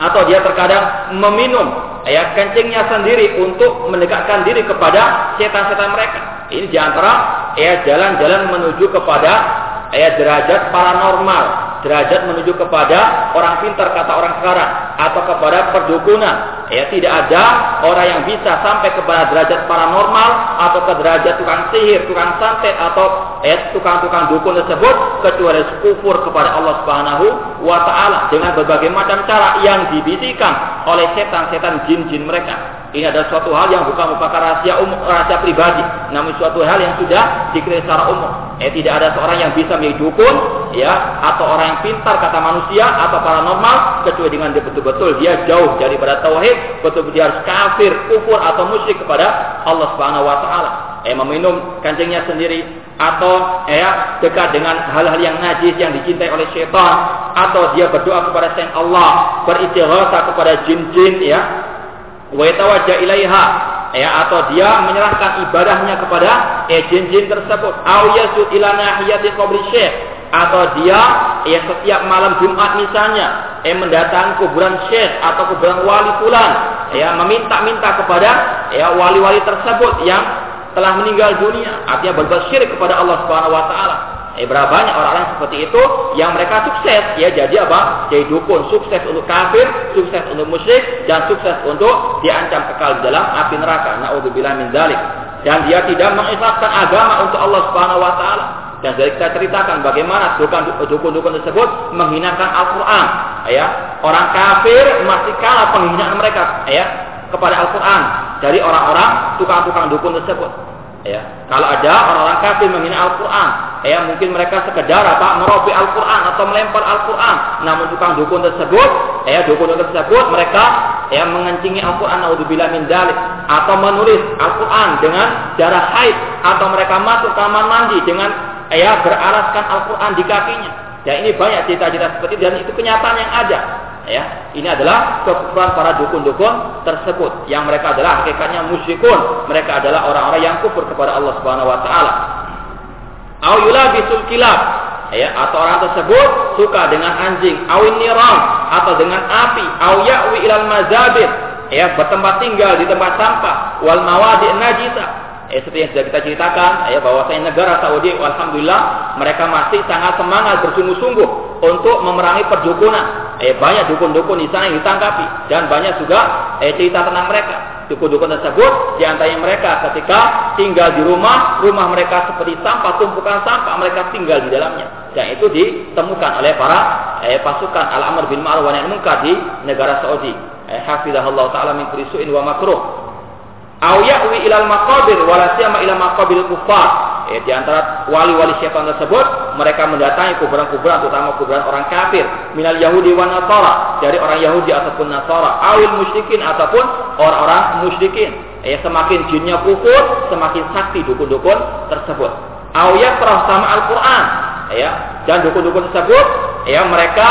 Speaker 1: atau dia terkadang meminum ya kencingnya sendiri untuk mendekatkan diri kepada setan-setan mereka. Ini di antara ya jalan-jalan menuju kepada ya derajat paranormal derajat menuju kepada orang pintar kata orang sekarang atau kepada perdukunan. Ya, tidak ada orang yang bisa sampai kepada derajat paranormal atau ke derajat tukang sihir, tukang santet atau ya, tukang-tukang dukun tersebut kecuali kufur kepada Allah Subhanahu wa taala dengan berbagai macam cara yang dibisikkan oleh setan-setan jin-jin mereka. Ini adalah suatu hal yang bukan merupakan rahasia umum, rahasia pribadi, namun suatu hal yang sudah dikira secara umum. Eh, tidak ada seorang yang bisa menjadi dukun, ya, atau orang yang pintar kata manusia atau paranormal kecuali dengan dia betul-betul dia jauh daripada tauhid, betul-betul dia harus kafir, kufur atau musyrik kepada Allah Subhanahu wa taala. Eh, meminum kancingnya sendiri atau ya dekat dengan hal-hal yang najis yang dicintai oleh syaitan atau dia berdoa kepada selain Allah, beristighatsah kepada jin-jin ya, wa ilaiha. Ya atau dia menyerahkan ibadahnya kepada eh, jin-jin tersebut. Au yasud ila nahiyati qabri atau dia ya setiap malam Jumat misalnya eh mendatangi kuburan syekh atau kuburan wali fulan. Ya meminta-minta kepada ya wali-wali tersebut yang telah meninggal dunia. Artinya berbuat syirik kepada Allah Subhanahu wa taala Eh, berapa banyak orang-orang seperti itu yang mereka sukses ya jadi apa? Jadi dukun sukses untuk kafir, sukses untuk musyrik dan sukses untuk diancam kekal di dalam api neraka. Nauzubillah min dzalik. Dan dia tidak mengikhlaskan agama untuk Allah Subhanahu wa taala. Dan dari kita ceritakan bagaimana dukun-dukun tersebut menghinakan Al-Qur'an, ya. Orang kafir masih kalah penghinaan mereka, ya, kepada Al-Qur'an dari orang-orang tukang-tukang dukun tersebut. Ya, kalau ada orang-orang kafir menghina Al-Quran, ya mungkin mereka sekedar apa merobi Al-Quran atau melempar Al-Quran. Namun tukang dukun tersebut, ya dukun tersebut mereka ya mengencingi Al-Quran naudzubillah min dalik atau menulis Al-Quran dengan darah haid atau mereka masuk kamar mandi dengan ya beralaskan Al-Quran di kakinya. Ya ini banyak cerita-cerita seperti itu dan itu kenyataan yang ada ya ini adalah kekufuran para dukun-dukun tersebut. Yang mereka adalah hakikatnya musyrikun. Mereka adalah orang-orang yang kufur kepada Allah Subhanahu wa taala. Au yulabisul kilab. Ya atau orang tersebut suka dengan anjing. Awin niram atau dengan api. Au ya'wi ilal mazabir. Ya bertempat tinggal di tempat sampah. Wal mawadi najisa eh, seperti yang sudah kita ceritakan ya bahwasanya negara Saudi alhamdulillah mereka masih sangat semangat bersungguh-sungguh untuk memerangi perdukunan eh, banyak dukun-dukun di sana yang ditangkapi dan banyak juga eh, cerita tentang mereka. Dukun-dukun tersebut di antaranya mereka ketika tinggal di rumah, rumah mereka seperti sampah, tumpukan sampah, mereka tinggal di dalamnya. Dan itu ditemukan oleh para eh, pasukan Al-Amr bin Ma'ruf wa di negara Saudi. Eh, hafizahullah taala min wa makruh. Au ya'wi ilal maqabir wala siyama ila maqabil kuffar ya, di antara wali-wali syaitan tersebut mereka mendatangi kuburan-kuburan terutama kuburan orang kafir. Minal Yahudi wa Nasara dari orang Yahudi ataupun Nasara. Awil musyrikin ataupun orang-orang musyrikin. Ya semakin jinnya kufur semakin sakti dukun-dukun tersebut. Awya perah sama Al-Qur'an. Ya dan dukun-dukun tersebut ya mereka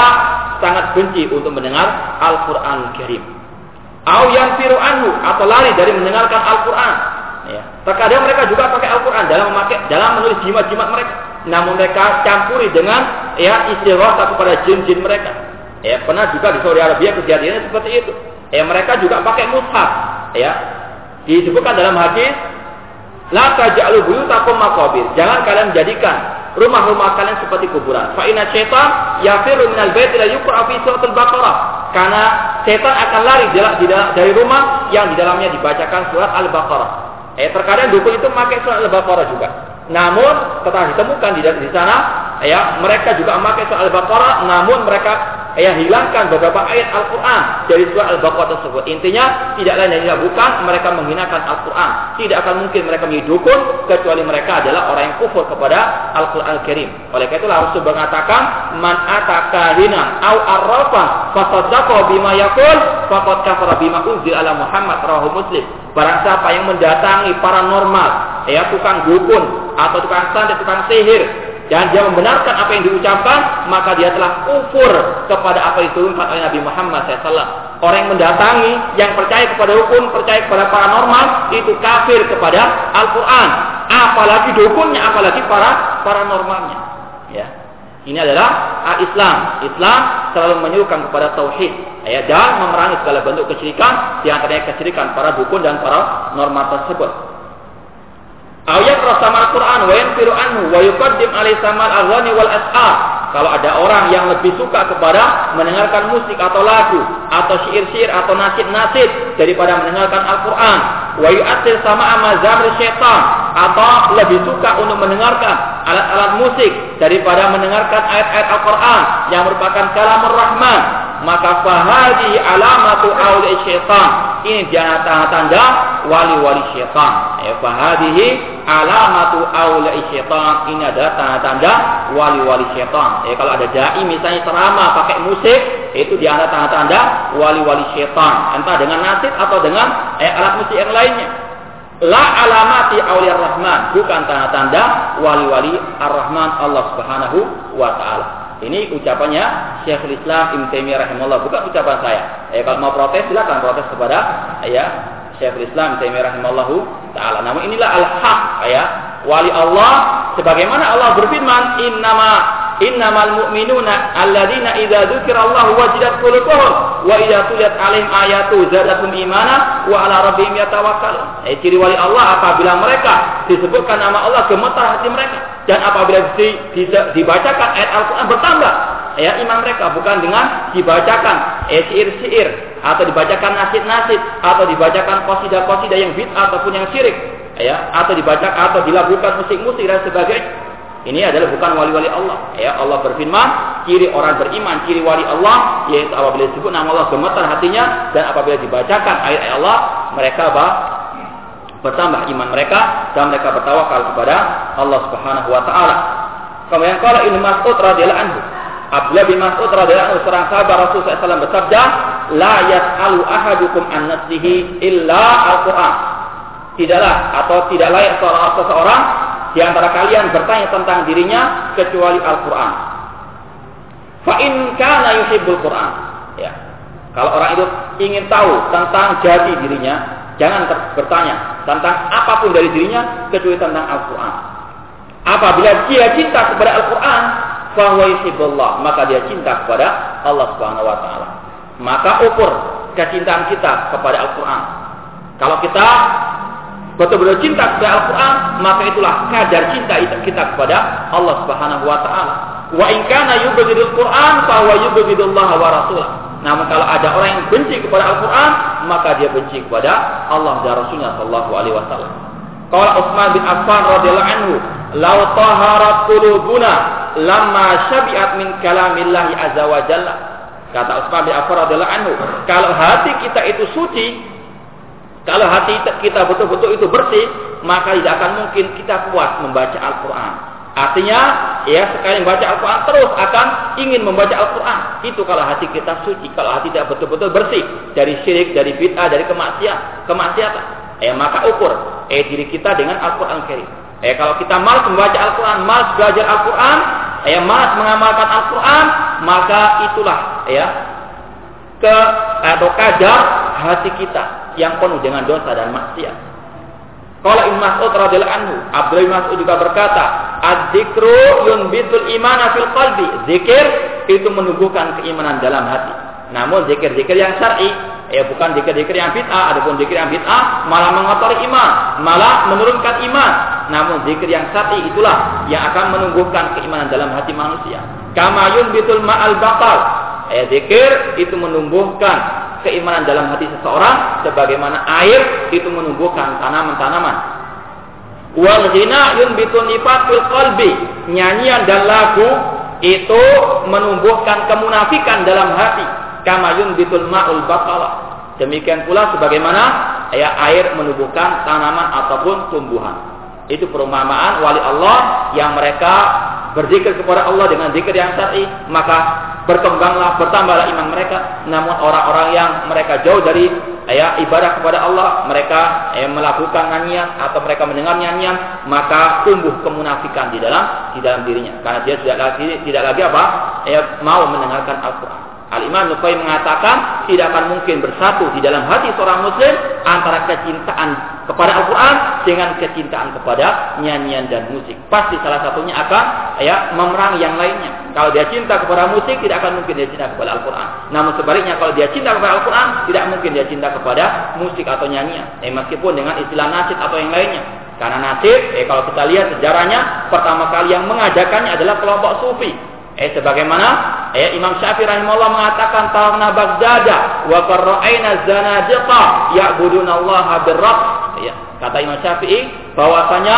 Speaker 1: sangat benci untuk mendengar Al-Qur'an Karim Au yang firu anhu atau lari dari mendengarkan Al-Quran Ya. Terkadang mereka juga pakai Al-Quran dalam memakai dalam menulis jimat-jimat mereka. Namun mereka campuri dengan ya istighosah kepada jin-jin mereka. Ya, pernah juga di Saudi Arabia kejadiannya seperti itu. Ya, mereka juga pakai mushaf. Ya, disebutkan dalam hadis, la taj'alu buyutakum maqabir. Jangan kalian menjadikan rumah-rumah kalian seperti kuburan. Fa inna syaitan yafiru minal bait la yuqra fi suratul Baqarah. Karena setan akan lari dari rumah yang di dalamnya dibacakan surat Al-Baqarah. Eh terkadang dukun itu memakai surat Al-Baqarah juga. Namun setelah ditemukan di, di sana, ya mereka juga memakai surat Al-Baqarah, namun mereka ya hilangkan beberapa ayat Al-Quran dari surat Al-Baqarah tersebut. Intinya tidak lain dan tidak bukan mereka menghinakan Al-Quran. Tidak akan mungkin mereka menjadi kecuali mereka adalah orang yang kufur kepada Al-Quran Al-Karim. Oleh karena itulah Rasul mengatakan, man ataka hina au arrafa fasaddaqa bima yaqul faqad kafara bima unzila ala Muhammad rawahu Muslim. Barang siapa yang mendatangi paranormal, ya tukang dukun atau tukang santet, tukang sihir, dan dia membenarkan apa yang diucapkan, maka dia telah kufur kepada apa yang diturunkan oleh Nabi Muhammad SAW. Orang yang mendatangi, yang percaya kepada dukun, percaya kepada paranormal, itu kafir kepada Al-Quran. Apalagi dukunnya, apalagi para paranormalnya. Ya. Ini adalah Islam. Islam selalu menyuruhkan kepada tauhid ya, dan memerangi segala bentuk kesyirikan di antaranya kesyirikan para dukun dan para norma tersebut. Ayat rasama Al-Quran wa yanfiru anhu wa yuqaddim alaihi samal aghani wal as'ar. Kalau ada orang yang lebih suka kepada mendengarkan musik atau lagu atau syair-syair atau nasid-nasid daripada mendengarkan Al-Quran, wa yu'athir sama amazam syaitan atau lebih suka untuk mendengarkan alat-alat musik daripada mendengarkan ayat-ayat Al-Quran yang merupakan kalamur rahman maka fahadi alamatu awli syaitan. Ini dia tanda-tanda wali-wali syaitan. Ya fahadihi alamatu awli syaitan. Ini adalah tanda-tanda wali-wali syaitan. Ya kalau ada dai misalnya ceramah pakai musik itu ada tanda-tanda wali-wali syaitan. Entah dengan nasib atau dengan eh, alat musik yang lainnya. La alamati awliya rahman bukan tanda-tanda wali-wali ar-rahman Allah Subhanahu wa taala ini ucapannya Syekhul Islam Ibn Taimiyah rahimahullah, bukan ucapan saya. Eh, kalau mau protes silakan protes kepada ya Syekhul Islam Ibn Taimiyah rahimahullah taala. Namun inilah al-haq ya. Wali Allah sebagaimana Allah berfirman, "Innama innamal mu'minuna alladzina idza dzukirallahu wajidat qulubuhum wa idza tuliyat alaihim ayatu zadatum imana wa ala rabbihim yatawakkalun. Eh, ciri wali Allah apabila mereka disebutkan nama Allah gemetar hati mereka. Dan apabila di, di, dibacakan ayat Al-Qur'an bertambah ya iman mereka. Bukan dengan dibacakan eh, syair-syair atau dibacakan nasid-nasid atau dibacakan qasidah-qasidah yang bid'ah ataupun yang syirik ya atau dibaca atau dilakukan musik-musik dan sebagainya ini adalah bukan wali-wali Allah. Ya, Allah berfirman, ciri orang beriman, ciri wali Allah yaitu apabila disebut nama Allah gemetar hatinya dan apabila dibacakan ayat-ayat Allah, mereka apa? bertambah iman mereka dan mereka bertawakal kepada Allah Subhanahu wa taala. Kemudian kalau ini Mas'ud radhiyallahu anhu, Abdullah bin Mas'ud radhiyallahu anhu seorang sahabat Rasul SAW bersabda, "La yas'alu ahadukum an nafsihi illa al-Qur'an." Tidaklah atau tidak layak seseorang di antara kalian bertanya tentang dirinya kecuali Al-Quran. Fa in kana yuhibbul Quran. Ya. Kalau orang itu ingin tahu tentang jati dirinya, jangan bertanya tentang apa pun dari dirinya kecuali tentang Al-Quran. Apabila dia cinta kepada Al-Quran, fahuwa yuhibbullah, maka dia cinta kepada Allah Subhanahu wa taala. Maka ukur kecintaan kita kepada Al-Quran. Kalau kita betul-betul cinta kepada Al-Quran, maka itulah kadar cinta kita kepada Allah Subhanahu wa taala. Wa in kana yubghidul Quran fa huwa yubghidullah wa rasulah. Namun kalau ada orang yang benci kepada Al-Quran, maka dia benci kepada Allah dan Rasulnya Sallallahu Alaihi Wasallam. Kalau Utsman bin Affan radhiyallahu anhu, "Lau taharat qulubuna lamma syabi'at min kalamillahi azza wa jalla." Kata Utsman bin Affan radhiyallahu anhu, kalau hati kita itu suci, kalau hati kita betul-betul itu bersih, maka tidak akan mungkin kita puas membaca Al-Quran. Artinya, ya sekali membaca Al-Quran terus akan ingin membaca Al-Quran. Itu kalau hati kita suci, kalau hati tidak betul-betul bersih dari syirik, dari bid'ah, dari kemaksiatan, kemaksiatan. Ya maka ukur eh diri kita dengan Al-Quran Karim. Eh kalau kita malas membaca Al-Quran, malas belajar Al-Quran, eh malas mengamalkan Al-Quran, maka itulah ya ke atau kadar hati kita yang penuh dengan dosa dan maksiat. Kalau Ibn Mas'ud radhiyallahu anhu, Abdullah Mas'ud juga berkata, "Adzikru yunbitul imana fil qalbi." Zikir itu menumbuhkan keimanan dalam hati. Namun zikir-zikir yang syar'i, ya bukan zikir-zikir yang bid'ah, adapun zikir yang bid'ah malah mengotori iman, malah menurunkan iman. Namun zikir yang syar'i itulah yang akan menumbuhkan keimanan dalam hati manusia. Kama yunbitul ma'al batal. Ya, zikir itu menumbuhkan keimanan dalam hati seseorang sebagaimana air itu menumbuhkan tanaman-tanaman. Wal ghina yunbitun nifatul qalbi. Nyanyian dan lagu itu menumbuhkan kemunafikan dalam hati. Kama yunbitul ma'ul baqala. Demikian pula sebagaimana ya air menumbuhkan tanaman ataupun tumbuhan. Itu perumpamaan wali Allah yang mereka berzikir kepada Allah dengan zikir yang syar'i, maka berkembanglah, bertambahlah iman mereka. Namun orang-orang yang mereka jauh dari ya, ibadah kepada Allah, mereka ya, melakukan nyanyian atau mereka mendengar nyanyian, maka tumbuh kemunafikan di dalam di dalam dirinya. Karena dia tidak lagi tidak lagi apa? Ya, mau mendengarkan Al-Qur'an. Al-Imam Nukai mengatakan tidak akan mungkin bersatu di dalam hati seorang muslim antara kecintaan kepada Al-Quran dengan kecintaan kepada nyanyian dan musik. Pasti salah satunya akan ya memerangi yang lainnya. Kalau dia cinta kepada musik, tidak akan mungkin dia cinta kepada Al-Quran. Namun sebaliknya, kalau dia cinta kepada Al-Quran, tidak mungkin dia cinta kepada musik atau nyanyian. Eh, meskipun dengan istilah nasib atau yang lainnya. Karena nasib, eh, kalau kita lihat sejarahnya, pertama kali yang mengajarkannya adalah kelompok sufi. Eh sebagaimana eh, Imam Syafi'i rahimahullah mengatakan tarna Baghdada wa qarra'aina zanadiqa ya'budunallaha. Ya, kata Imam Syafi'i bahwasanya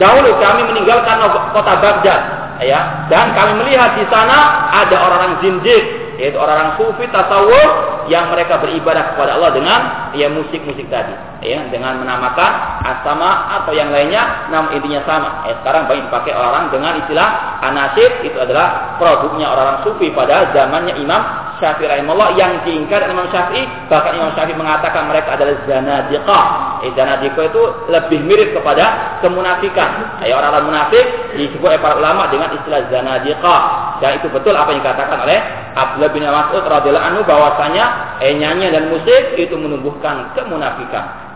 Speaker 1: dahulu kami meninggalkan kota Baghdad ya dan kami melihat di sana ada orang-orang zindik yaitu orang-orang sufi tasawuf yang mereka beribadah kepada Allah dengan ya musik-musik tadi. Ya dengan menamakan asama atau yang lainnya namun intinya sama. Ya sekarang banyak dipakai orang dengan istilah anasib itu adalah produknya orang-orang sufi pada zamannya Imam Syafi'i rahimahullah yang diingkar Imam Syafi'i. Bahkan Imam Syafi'i mengatakan mereka adalah zanadiqah eh, zanadiqah itu lebih mirip kepada kemunafikan. Ya orang-orang munafik disebut oleh para ulama dengan istilah zanadiqah dan itu betul apa yang dikatakan oleh Abdullah bin Mas'ud radhiyallahu anhu bahwasanya eh, dan musik itu menumbuhkan kemunafikan.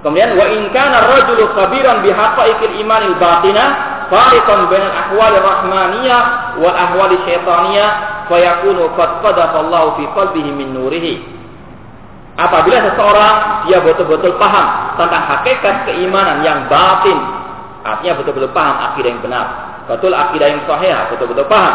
Speaker 1: Kemudian wa in kana rajulu khabiran bi haqaiqil imanil batinah fariqan bainal ahwali rahmaniyah wal ahwali syaitaniyah fayakunu qad qadafa fi qalbihi min nurihi. Apabila seseorang dia betul-betul paham tentang hakikat keimanan yang batin, artinya betul-betul paham akidah yang benar, betul akidah yang sahih, betul-betul paham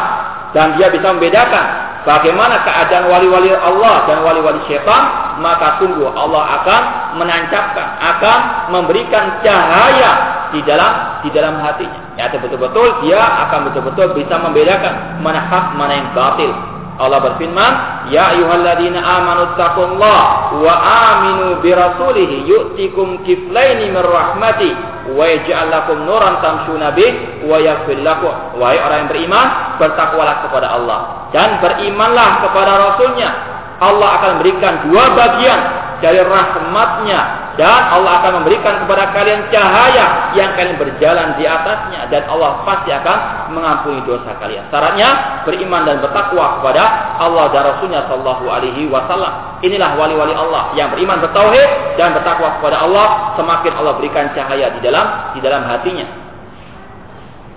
Speaker 1: dan dia bisa membedakan bagaimana keadaan wali-wali Allah dan wali-wali syaitan, maka sungguh Allah akan menancapkan, akan memberikan cahaya di dalam di dalam hatinya. Ya betul-betul dia akan betul-betul bisa membedakan mana hak, mana yang batil. Allah berfirman, "Ya ayyuhalladzina amanu taqullaha wa aminu bi rasulih yu'tikum kiflaini min rahmati wa yaj'al nuran tamshuna bih wa yaghfir lakum." Wahai orang yang beriman, bertakwalah kepada Allah dan berimanlah kepada rasulnya. Allah akan memberikan dua bagian dari rahmatnya dan Allah akan memberikan kepada kalian cahaya yang kalian berjalan di atasnya dan Allah pasti akan mengampuni dosa kalian. Syaratnya beriman dan bertakwa kepada Allah dan Rasulnya Shallallahu Alaihi Wasallam. Inilah wali-wali Allah yang beriman bertauhid dan bertakwa kepada Allah. Semakin Allah berikan cahaya di dalam di dalam hatinya.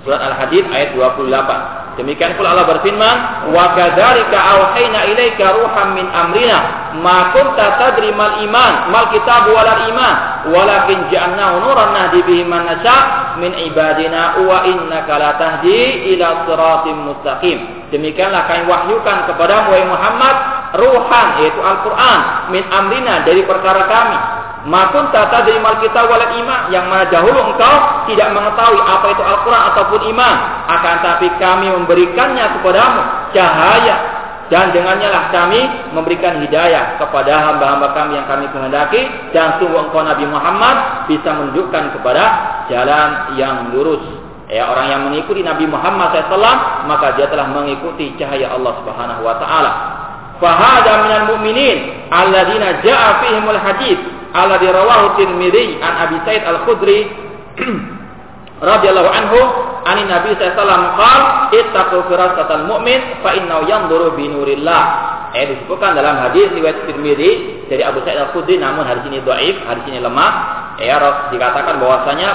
Speaker 1: Surat Al-Hadid ayat 28. Demikian pula Allah berfirman, "Wa kadzalika auhayna ilaika ruham min amrina ma kunta tadri mal iman, mal kitab wal iman, walakin ja'alnahu nuran nahdi bihi man nasha min ibadina wa innaka la tahdi ila siratim mustaqim." Demikianlah kami wahyukan kepada Muhammad ruhan yaitu Al-Qur'an min amrina dari perkara kami Makun tata dari mal kita wala iman yang mana dahulu engkau tidak mengetahui apa itu Al-Quran ataupun iman. Akan tapi kami memberikannya kepadamu cahaya dan dengannya lah kami memberikan hidayah kepada hamba-hamba kami yang kami kehendaki dan sungguh engkau Nabi Muhammad bisa menunjukkan kepada jalan yang lurus. Ya, orang yang mengikuti Nabi Muhammad SAW maka dia telah mengikuti cahaya Allah Subhanahu wa taala. Fahada minal mu'minin alladzina ja'a fihimul ala dirawahu Tirmidzi an Abi Said Al-Khudri radhiyallahu anhu ani Nabi sallallahu qal ittaqu firasatal mu'min fa innahu yanzuru bi nurillah. Eh disebutkan dalam hadis riwayat Tirmidzi dari Abu Sa'id Al-Khudri namun hadis ini dhaif hadis ini lemah. Ya dikatakan bahwasanya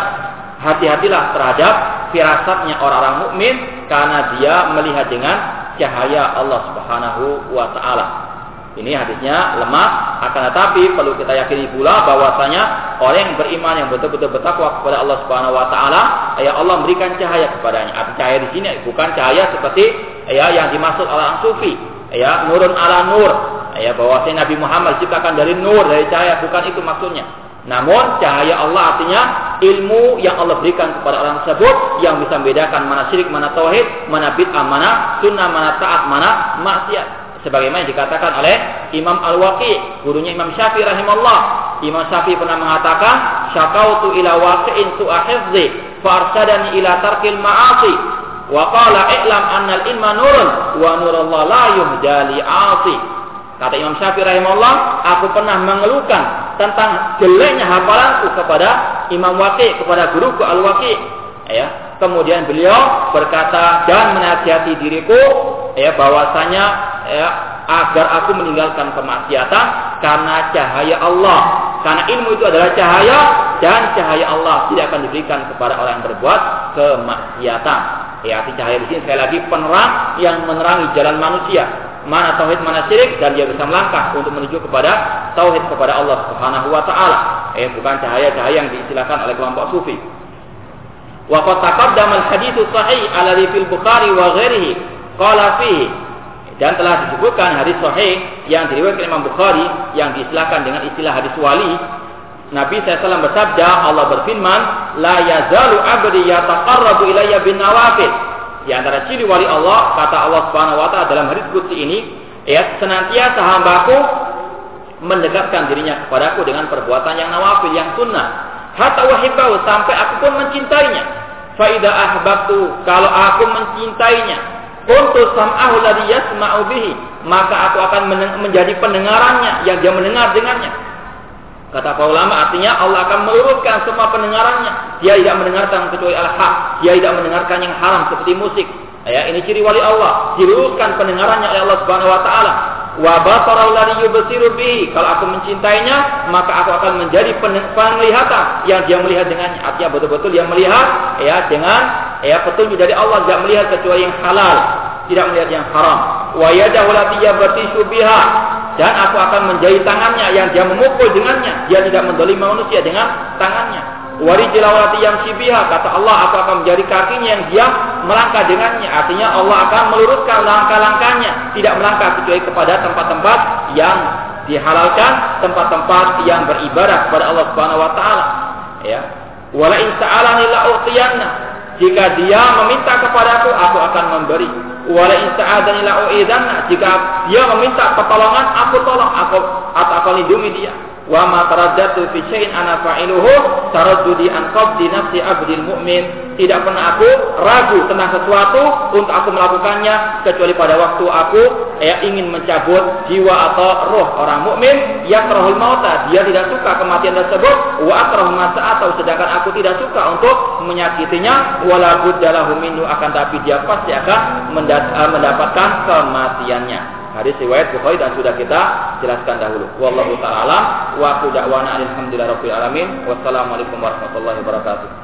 Speaker 1: hati-hatilah terhadap firasatnya orang-orang mukmin karena dia melihat dengan cahaya Allah Subhanahu wa taala ini hadisnya lemah, akan tetapi perlu kita yakini pula bahwasanya orang yang beriman yang betul-betul bertakwa kepada Allah Subhanahu wa taala, ya Allah memberikan cahaya kepadanya. Arti cahaya di sini bukan cahaya seperti ya yang dimaksud orang sufi, ya nurun ala nur. Ya bahwasanya Nabi Muhammad diciptakan dari nur, dari cahaya, bukan itu maksudnya. Namun cahaya Allah artinya ilmu yang Allah berikan kepada orang tersebut yang bisa membedakan mana syirik, mana tauhid, mana bid'ah, mana sunnah, mana taat, mana maksiat sebagaimana dikatakan oleh Imam Al-Waqi, gurunya Imam Syafi'i rahimahullah. Imam Syafi'i pernah mengatakan, "Syakautu ila waqi'in su'a hifzi, fa arsadani ila tarkil ma'asi." Wa qala i'lam anna al-ilma nurun wa nurullah la yuhdali 'asi. Kata Imam Syafi'i rahimahullah, aku pernah mengeluhkan tentang jeleknya hafalanku kepada Imam Waqi, kepada guruku Al-Waqi. Ya, kemudian beliau berkata dan menasihati diriku ya bahwasanya ya, agar aku meninggalkan kemaksiatan karena cahaya Allah. Karena ilmu itu adalah cahaya dan cahaya Allah tidak akan diberikan kepada orang yang berbuat kemaksiatan. Ya, arti cahaya di sini sekali lagi penerang yang menerangi jalan manusia. Mana tauhid, mana syirik dan dia bisa melangkah untuk menuju kepada tauhid kepada Allah Subhanahu wa taala. Eh bukan cahaya-cahaya yang diistilahkan oleh kelompok sufi. Wa qad taqaddama al-hadits sahih alladhi fil Bukhari wa ghairihi qala fihi dan telah disebutkan hadis sahih yang diriwayatkan Imam Bukhari yang diistilahkan dengan istilah hadis wali. Nabi SAW bersabda, Allah berfirman, La yazalu abdi yataqarrabu ilayya bin nawafil. Di antara ciri wali Allah, kata Allah Subhanahu wa taala dalam hadis qudsi ini, ya senantiasa hambaku mendekatkan dirinya kepadaku dengan perbuatan yang nawafil, yang sunnah. Hatta wahibahu sampai aku pun mencintainya. Faida ahbabtu kalau aku mencintainya, Kuntu sam'ahu ladhi. Maka aku akan menjadi pendengarannya yang dia mendengar dengannya. Kata para ulama artinya Allah akan meluruskan semua pendengarannya. Dia tidak mendengarkan kecuali al-haq. Dia tidak mendengarkan yang haram seperti musik. Ya, ini ciri wali Allah. Diluruskan pendengarannya oleh Allah Subhanahu wa taala wa basara alladhi yubsiru bihi. Kalau aku mencintainya, maka aku akan menjadi penglihatan yang dia melihat dengannya. Artinya betul-betul dia melihat ya dengan ya petunjuk dari Allah tidak melihat kecuali yang halal, tidak melihat yang haram. Wa yadahu allati yabtishu biha. Dan aku akan menjadi tangannya yang dia memukul dengannya. Dia tidak mendolimi manusia dengan tangannya Wari jilawati yang kata Allah aku akan menjadi kakinya yang dia melangkah dengannya. Artinya Allah akan meluruskan langkah-langkahnya, tidak melangkah kecuali kepada tempat-tempat yang dihalalkan, tempat-tempat yang beribadah kepada Allah Subhanahu wa taala. Ya. Wala la Jika dia meminta kepadaku, aku akan memberi. Wala in sa'adani la Jika dia meminta pertolongan, aku tolong, aku atau akan lindungi dia wa ma taraddatu fi syai'in ana fa'iluhu taraddudi an qabdi nafsi abdil mu'min. Tidak pernah aku ragu tentang sesuatu untuk aku melakukannya kecuali pada waktu aku ya ingin mencabut jiwa atau roh orang mukmin yang terhul mauta. Dia tidak suka kematian tersebut. Wa akrahu masa atau sedangkan aku tidak suka untuk menyakitinya. Wala buddalahu minhu akan tapi dia pasti akan mendapatkan kematiannya Hadis riwayat Bukhari dan sudah kita jelaskan dahulu. Wallahu taala wa alamin. Wassalamualaikum warahmatullahi wabarakatuh.